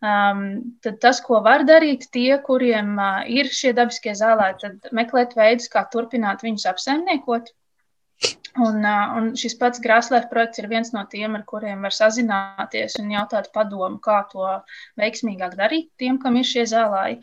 Um, tad tas, ko var darīt tie, kuriem uh, ir šie dabiskie zālē, tad meklēt veidus, kā turpināt viņus apsaimniekot. Un, un šis pats Grāslēra projekts ir viens no tiem, ar kuriem var sazināties un jautāt padomu, kā to veiksmīgāk darīt tiem, kam ir šie zālāji.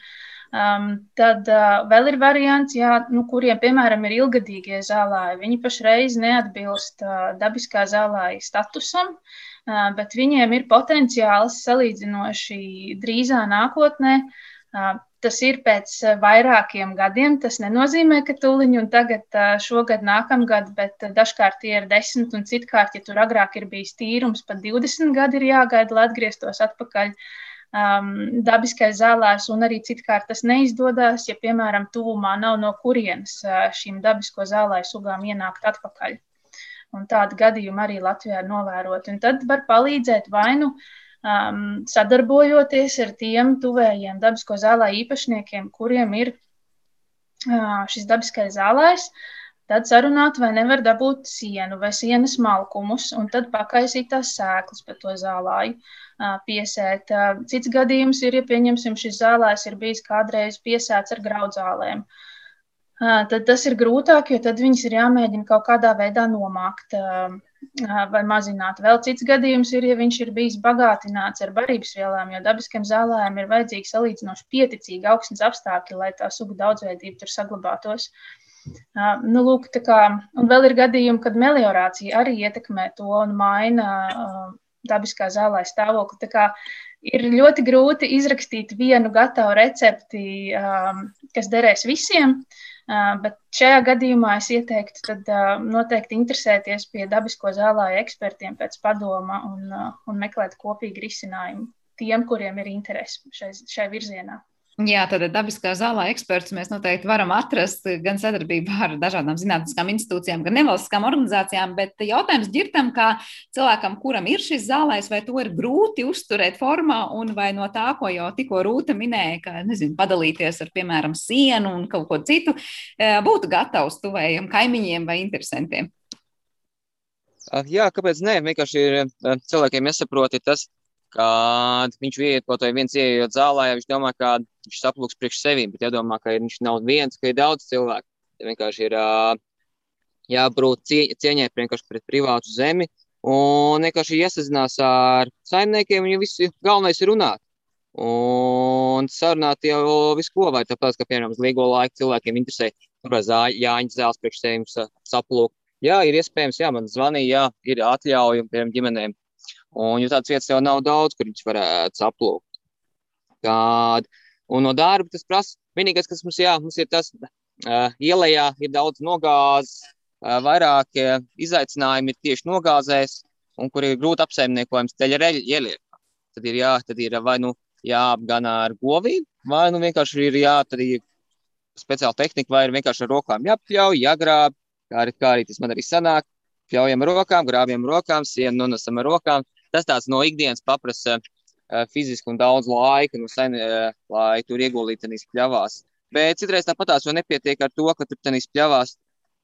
Um, tad uh, vēl ir variants, jā, nu, kuriem, piemēram, ir ilgadīgie zālāji. Viņi pašreiz neatbilst uh, dabiskā zālāja statusam, uh, bet viņiem ir potenciāls salīdzinoši drīzā nākotnē uh, tas ir pēc eh, vairākiem gadiem. Tas nenozīmē, ka tūliņ un tagad, eh, šogad, nākamgad, bet eh, dažkārt tie ir desmit, un citkārt, ja tur agrāk ir bijis tīrums, pat 20 gadi ir jāgaida, lai atgrieztos atpakaļ. Um, dabiskais zālēs, un arī citkārt tas neizdodas, ja, piemēram, tuvumā nav no kurienes šīm dabisko zālēju sugām ienākt atpakaļ. Un tādu gadījumu arī Latvijā ir novēroti. Un tad var palīdzēt vai nu uh, um, sadarbojoties ar tiem tuvējiem dabisko zālē īpašniekiem, kuriem ir uh, šis dabiskais zālājs, tad sarunāt, vai nevar dabūt sienu vai sienas malkumus, un tad pakaisīt tās sēklas pa to zālāju, uh, piesēt. Uh, cits gadījums ir, ja pieņemsim, šis zālājs ir bijis kādreiz piesēts ar graudzālēm. Uh, tad tas ir grūtāk, jo tad viņas ir jāmēģina kaut kādā veidā nomākt. Vai mazināt. Vēl cits gadījums ir, ja viņš ir bijis bagātināts ar barības vielām, jo dabiskiem zālājiem ir vajadzīgi salīdzinoši pieticīgi augsnes apstākļi, lai tā sugu daudzveidība tur saglabātos. Nu, lūk, kā, un vēl ir gadījumi, kad meliorācija arī ietekmē to un maina dabiskā zālē stāvokli. Ir ļoti grūti izrakstīt vienu gatavu recepti, kas derēs visiem. Uh, Bet šajā gadījumā es ieteiktu tad, noteikti interesēties pie dabisko zālāju ekspertiem pēc padoma un, un meklēt kopīgu risinājumu tiem, kuriem ir interesi šai, šai virzienā. Jā, tad dabiskā zālē eksperts mēs noteikti varam atrast gan sadarbībā ar dažādām zinātniskām institūcijām, gan nevalstiskām organizācijām. Bet jautājums ģirtam, kā cilvēkam, kuram ir šis zālais, vai to ir grūti uzturēt formā, un vai no tā, ko jau tikko Rūta minēja, ka nezinu, padalīties ar, piemēram, sienu un kaut ko citu, eh, būtu gatavs tuvējiem kaimiņiem vai interesantiem. Jā, kāpēc nē? Vienkārši ir eh, cilvēkiem jāsaprot tas, kad viņš ieiet kaut vai viens ieiet zālē, ja viņš domā, ka viņš saplūks priekš sevīm, bet jādomā, ka viņš nav viens, ka ir daudz cilvēku. Ja vienkārši ir jābūt cieņai pret privātu zemi un vienkārši iesazinās ar saimniekiem, un viss galvenais ir runāt. Un sarunāt jau visu, ko vajag. Tāpēc, ka, piemēram, uz līgo laiku cilvēkiem interesē, kurā jāņem zāles priekš sevīm saplūk. Jā, ir iespējams, jā, man zvanīja, jā, ir atļaujumi, piemēram, ģimenēm Un, jo tādas vietas jau nav daudz, kur viņš varētu saplūkt. Kād, un no darba tas prasa. Vienīgais, kas mums, jā, mums ir tas, uh, ielējā ir daudz nogāzes, uh, vairāk uh, izaicinājumi ir tieši nogāzēs, un kur ir grūti apsaimniekojams ceļa ieliek. Tad ir, jā, tad ir vai nu jāapgana ar govīm, vai nu vienkārši ir jā, tad ir speciāla tehnika, vai ir vienkārši ar rokām jāpļauj, jāgrāb, kā arī, kā arī tas man arī sanāk. Pļaujam rokām, grābjam rokām, sienu nonesam ar rokām, tas tāds no ikdienas paprasa uh, fiziski un daudz laika, nu, sen, uh, lai tur ieguldītu tenīs pļavās. Bet citreiz tāpatās jau nepietiek ar to, ka tur tenīs pļavās.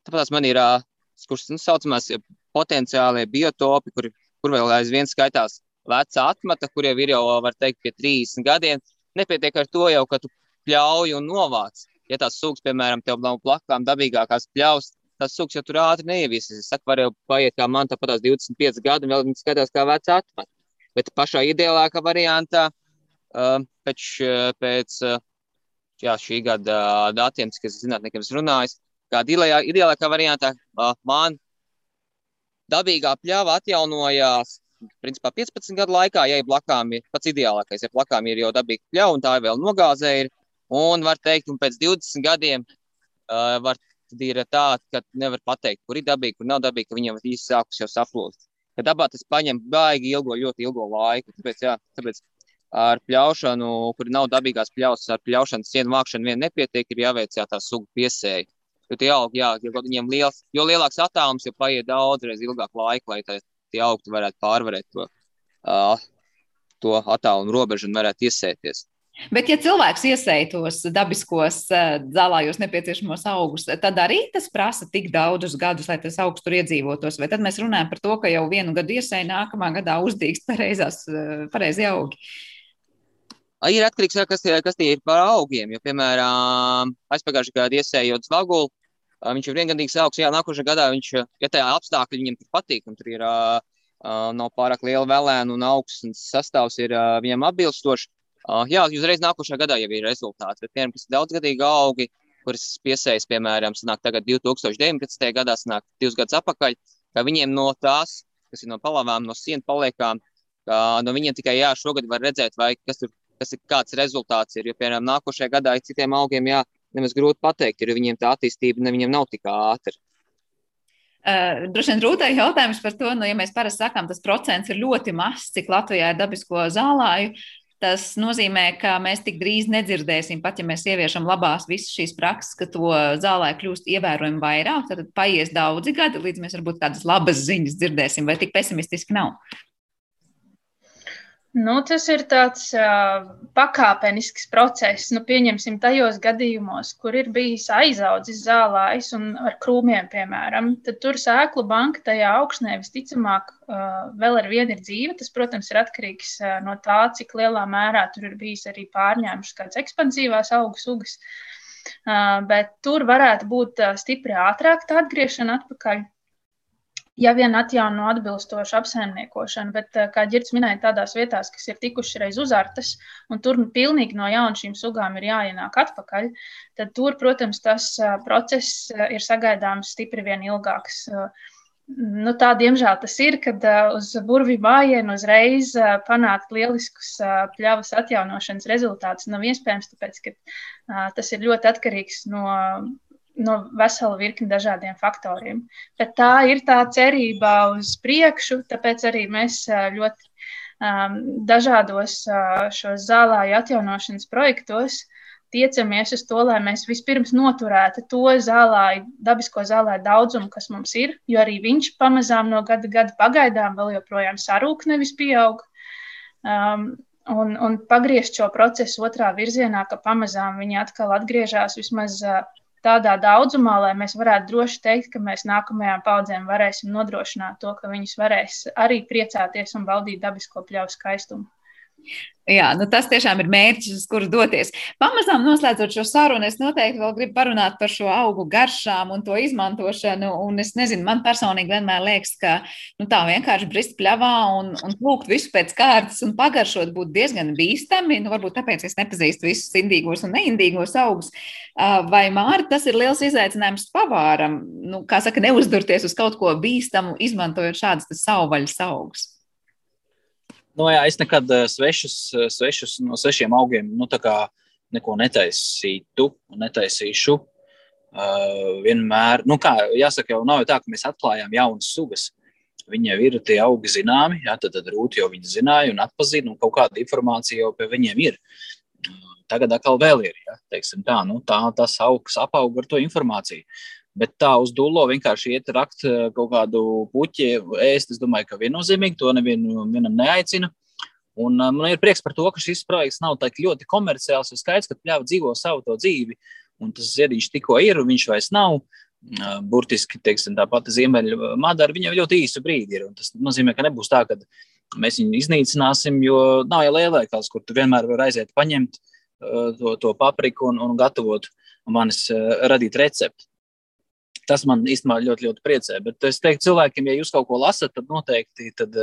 Tāpatās man ir, uh, kurš nu, saucamās potenciālie biotopi, kur, kur vēl aizvien skaitās veca atmata, kuriem ir jau, var teikt, pie 30 gadiem. Nepietiek ar to jau, ka tu pļauju un novāc. Ja tās sugas, piemēram, tev plakām dabīgākās pļaus, tas sugas jau tur ātri neieviesīs. Es saku, var jau paiet kā man, tāpat 25 gadi, un vēl viņi skatās kā vecs atmet. Bet pašā ideālākā variantā, uh, pēc, pēc jā, šī gada datiem, kas zinātniekiem runājas, kāda ideālākā variantā man dabīgā pļava atjaunojās principā 15 gadu laikā, ja blakām ir pats ideālākais, ja blakām ir jau dabīga pļauja un tā vēl nogāzē ir. Un var teikt, un pēc 20 gadiem uh, var, ir tā, ka nevar pateikt, kur ir dabīga, kur nav dabīga, ka viņiem īsti sākus jau saplūst. Ja dabā tas paņem baigi ilgo, ļoti ilgo laiku. Tāpēc, jā, tāpēc ar pļaušanu, kur nav dabīgās pļausas, ar pļaušanas sienu vākšanu vien nepietiek, ir jāveic jā, tā sugu piesēja. Jo tie augi, jā, jo viņiem liels, jo lielāks attālums, jo paiet daudz reiz ilgāk laika, lai tā, tie augti varētu pārvarēt to, uh, to attālumu robežu un varētu iesēties. Bet, ja cilvēks iesēja tos dabiskos zālājos nepieciešamos augus, tad arī tas prasa tik daudzus gadus, lai tas augs tur iedzīvotos. Vai tad mēs runājam par to, ka jau vienu gadu iesēja, nākamā gadā uzdīgst pareizās, pareizi augi? Ir atkarīgs no tā, kas, kas tie ir par augiem. Jo, piemēram, aizpagājušajā gadā iesējot zvagulu, viņš ir viengadīgs augs. Jā, nākošajā gadā viņš, ja tā apstākļi viņam patīk, un tur ir nav pārāk liela vēlēna un augsts sastāvs ir viņam atbilstošs, Uh, jā, uzreiz nākošajā gadā jau ir rezultāts. Bet, piemēram, kas ir daudzgadīgi augi, kuras piesējas, piemēram, sanāk tagad 2019. gadā, sanāk divus gadus atpakaļ, ka viņiem no tās, kas ir no palavām, no sienu paliekām, no viņiem tikai jā, šogad var redzēt, vai kas tur, kas ir, kāds rezultāts ir. Jo, piemēram, nākošajā gadā ir citiem augiem, jā, nemaz grūti pateikt, jo viņiem tā attīstība ne viņiem nav tik ātra. Uh, droši vien rūtai jautājums par to, nu, ja mēs parasti sakām, tas procents ir ļoti mazs, cik Latvijā ir dabisko zālāju. Tas nozīmē, ka mēs tik drīz nedzirdēsim, pat ja mēs ieviešam labās visas šīs prakses, ka to zālē kļūst ievērojami vairāk. Tad paies daudzi gadi, līdz mēs varbūt tādas labas ziņas dzirdēsim, vai tik pesimistiski nav. Nu, tas ir tāds uh, pakāpenisks process. Nu, pieņemsim, tajos gadījumos, kur ir bijis aizaudzis zālājs un ar krūmiem, piemēram, tad tur sēklu banka tajā augstnē visticamāk uh, vēl ar vienu ir dzīve. Tas, protams, ir atkarīgs uh, no tā, cik lielā mērā tur ir bijis arī pārņēmušas kādas ekspansīvās augu sugas. Uh, bet tur varētu būt uh, stipri ātrāk tā atgriešana atpakaļ ja vien atjauno atbilstošu apsaimniekošanu, bet, eh, kā Girts minēja, tādās vietās, kas ir tikušas reiz uzartas, un tur pilnīgi no jauna šīm sugām ir jāienāk atpakaļ, tad tur, protams, tas eh, process eh, ir sagaidāms stipri vien ilgāks. Nu, tā, diemžēl, tas ir, kad uz burvju mājienu uzreiz panākt lieliskus pļavas atjaunošanas rezultātus nav iespējams, tāpēc, ka tas ir ļoti atkarīgs no no vesela virkni dažādiem faktoriem. Bet tā ir tā cerība uz priekšu, tāpēc arī mēs ļoti um, dažādos uh, šos zālāju atjaunošanas projektos tiecamies uz to, lai mēs vispirms noturētu to zālāju, dabisko zālāju daudzumu, kas mums ir, jo arī viņš pamazām no gada gada pagaidām vēl joprojām sarūk, nevis pieaug. Um, un, un pagriezt šo procesu otrā virzienā, ka pamazām viņi atkal atgriežas vismaz uh, tādā daudzumā, lai mēs varētu droši teikt, ka mēs nākamajām paudzēm varēsim nodrošināt to, ka viņas varēs arī priecāties un baudīt dabisko pļauju skaistumu. Jā, nu tas tiešām ir mērķis, uz kuru doties. Pamazām noslēdzot šo sarunu, es noteikti vēl gribu parunāt par šo augu garšām un to izmantošanu. Un es nezinu, man personīgi vienmēr liekas, ka nu, tā vienkārši brist pļavā un, un lūgt visu pēc kārtas un pagaršot būtu diezgan bīstami. Nu, varbūt tāpēc es nepazīstu visus indīgos un neindīgos augus. Vai Māri, tas ir liels izaicinājums pavāram, nu, kā saka, neuzdurties uz kaut ko bīstamu, izmantojot šādas savvaļas augus. Nu, jā, es nekad eh, svešus, eh, svešus no svešiem augiem nu, neko netaisītu netaisīšu. Uh, vienmēr, nu, kā jāsaka, jau nav jau tā, ka mēs atklājām jaunas sugas. Viņi jau ir tie augi zināmi, jā, tad, tad rūti jau viņi zināja un atpazina, un kaut kāda informācija jau pie viņiem ir. Tagad atkal vēl ir, ja, teiksim tā, nu, tā, tas augs apauga ar to informāciju. Bet tā uz dūlo vienkārši iet rakt eh, kaut kādu puķi, ēst. Es domāju, ka viennozīmīgi to nevienu neaicina. Un eh, man ir prieks par to, ka šis projekts nav tik ļoti komerciāls. Ir skaidrs, ka pļāva dzīvo savu dzīvi, un tas ziediņš tikko ir, un viņš vairs nav. Eh, burtiski teiksim, tā pati ziemeļa madara, viņam ļoti īsu brīdi ir. Tas nozīmē, ka nebūs tā, ka mēs viņu iznīcināsim, jo nav jau lielākās, kur tu vienmēr vari aiziet paņemt to, to papriku un, un gatavot manis radīt recepti. Tas man īstenībā ļoti, ļoti priecē. Bet es teiktu cilvēkiem, ja jūs kaut ko lasat, tad noteikti tad,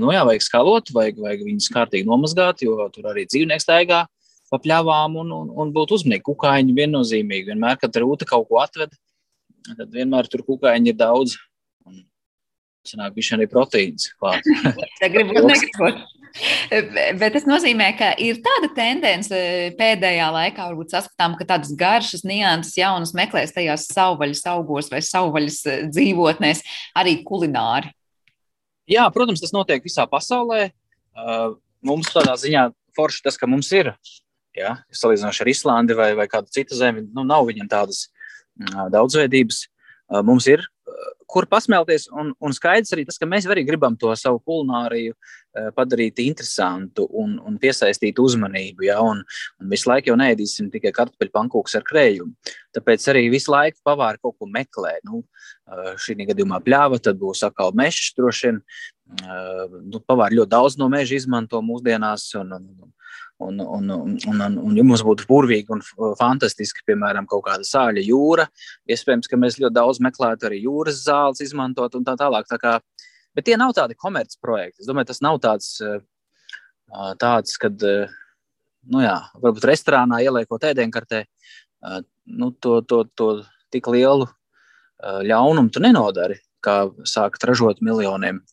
nu, jā, vajag skalot, vajag, vajag viņus kārtīgi nomazgāt, jo tur arī dzīvnieks staigā pa pļavām un, un, un būt uzmanīgi. Kukaiņi viennozīmīgi. Vienmēr, kad rūta kaut ko atved, tad vienmēr tur kukaiņi ir daudz. Un sanāk, bija arī proteīns klāt. Gribu negribot. Bet tas nozīmē, ka ir tāda tendence pēdējā laikā, varbūt saskatām, ka tādas garšas, nianses, jaunas meklēs tajās savvaļas augos vai savvaļas eh, dzīvotnēs, arī kulināri. Jā, protams, tas notiek visā pasaulē. Uh, mums tādā ziņā forši tas, ka mums ir, ja, salīdzinoši ar Islandi vai, vai kādu citu zemi, nu, nav viņam tādas uh, daudzveidības. Mums ir kur pasmelties. Un, un skaidrs arī tas, ka mēs arī gribam to savu kulināriju eh, padarīt interesantu un, un piesaistīt uzmanību. Ja? Un, un visu laiku jau neēdīsim tikai kartupeļu pankūks ar krējumu. Tāpēc arī visu laiku pavāri kaut ko meklē. Nu, eh, šī gadījumā pļāva, tad būs atkal mežs droši vien. Eh, nu, pavāri ļoti daudz no meža izmanto mūsdienās. Un, un, Un, un, un, un, un, ja mums būtu burvīgi un fantastiski, piemēram, kaut kāda sāļa jūra, iespējams, ka mēs ļoti daudz meklētu arī jūras zāles, izmantot un tā tālāk. Tā kā, bet tie nav tādi komercprojekti. Es domāju, tas nav tāds, tāds kad, nu jā, varbūt restorānā ieliekot ēdienkartē, nu, to, to, to tik lielu ļaunumu tu nenodari, kā sākt ražot miljoniem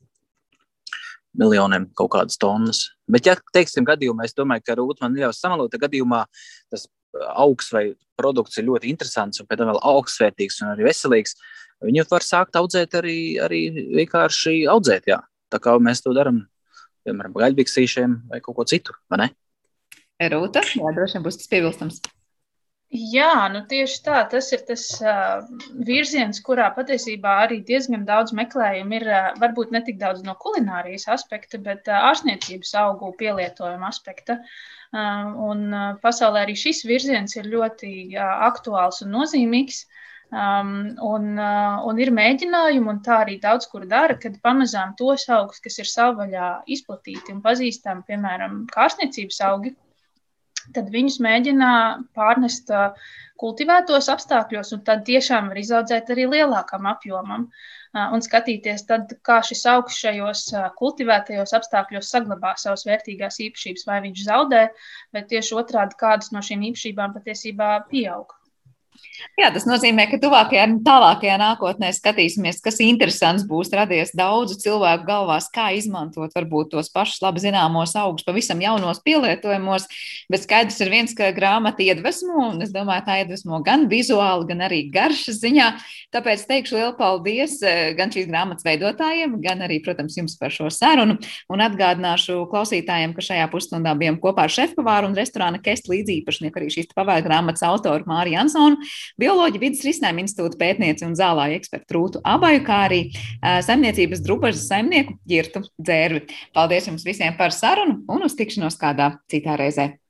miljoniem kaut kādas tonnas. Bet, ja teiksim, gadījumā, es domāju, ka Rūta man ļaus samalot, tad gadījumā tas uh, augs vai produkts ir ļoti interesants un pēc tam vēl augstsvērtīgs un arī veselīgs, viņu var sākt audzēt arī, arī vienkārši audzēt. Jā. Tā kā mēs to darām, piemēram, gaļbiksīšiem vai kaut ko citu, vai ne? Rūta, jā, droši vien būs tas piebilstams. Jā, nu tieši tā. Tas ir tas uh, virziens, kurā patiesībā arī diezgan daudz meklējumu ir. Uh, varbūt ne tik daudz no kulinārijas aspekta, bet uh, ārstniecības augu pielietojuma aspekta. Uh, un uh, pasaulē arī šis virziens ir ļoti uh, aktuāls un nozīmīgs. Um, un, uh, un ir mēģinājumi, un tā arī daudz kur dara, kad pamazām tos augus, kas ir savvaļā izplatīti un pazīstami, piemēram, kārstniecības augi, tad viņus mēģina pārnest kultivētos apstākļos, un tad tiešām var izaudzēt arī lielākam apjomam. Un skatīties, tad, kā šis augs šajos kultivētajos apstākļos saglabā savas vērtīgās īpašības, vai viņš zaudē, vai tieši otrādi kādas no šīm īpašībām patiesībā pieaug. Jā, tas nozīmē, ka tuvākajā un tālākajā nākotnē skatīsimies, kas interesants būs radies daudzu cilvēku galvās, kā izmantot varbūt tos pašus labi zināmos augus pavisam jaunos pielietojumos. Bet skaidrs ir viens, ka grāmata iedvesmo, un es domāju, tā iedvesmo gan vizuāli, gan arī garšas ziņā. Tāpēc teikšu lielu paldies eh, gan šīs grāmatas veidotājiem, gan arī, protams, jums par šo sarunu. Un atgādināšu klausītājiem, ka šajā pusstundā bijām kopā ar šefpavāru un restorāna Kest līdzīpašnieku arī šīs pavāra grāmatas autoru Māriju Ansonu bioloģija vidas risinājuma institūta pētnieci un zālāju ekspertu Rūtu Abaju, kā arī saimniecības drupažas saimnieku Girtu Dzērvi. Paldies jums visiem par sarunu un uz tikšanos kādā citā reizē.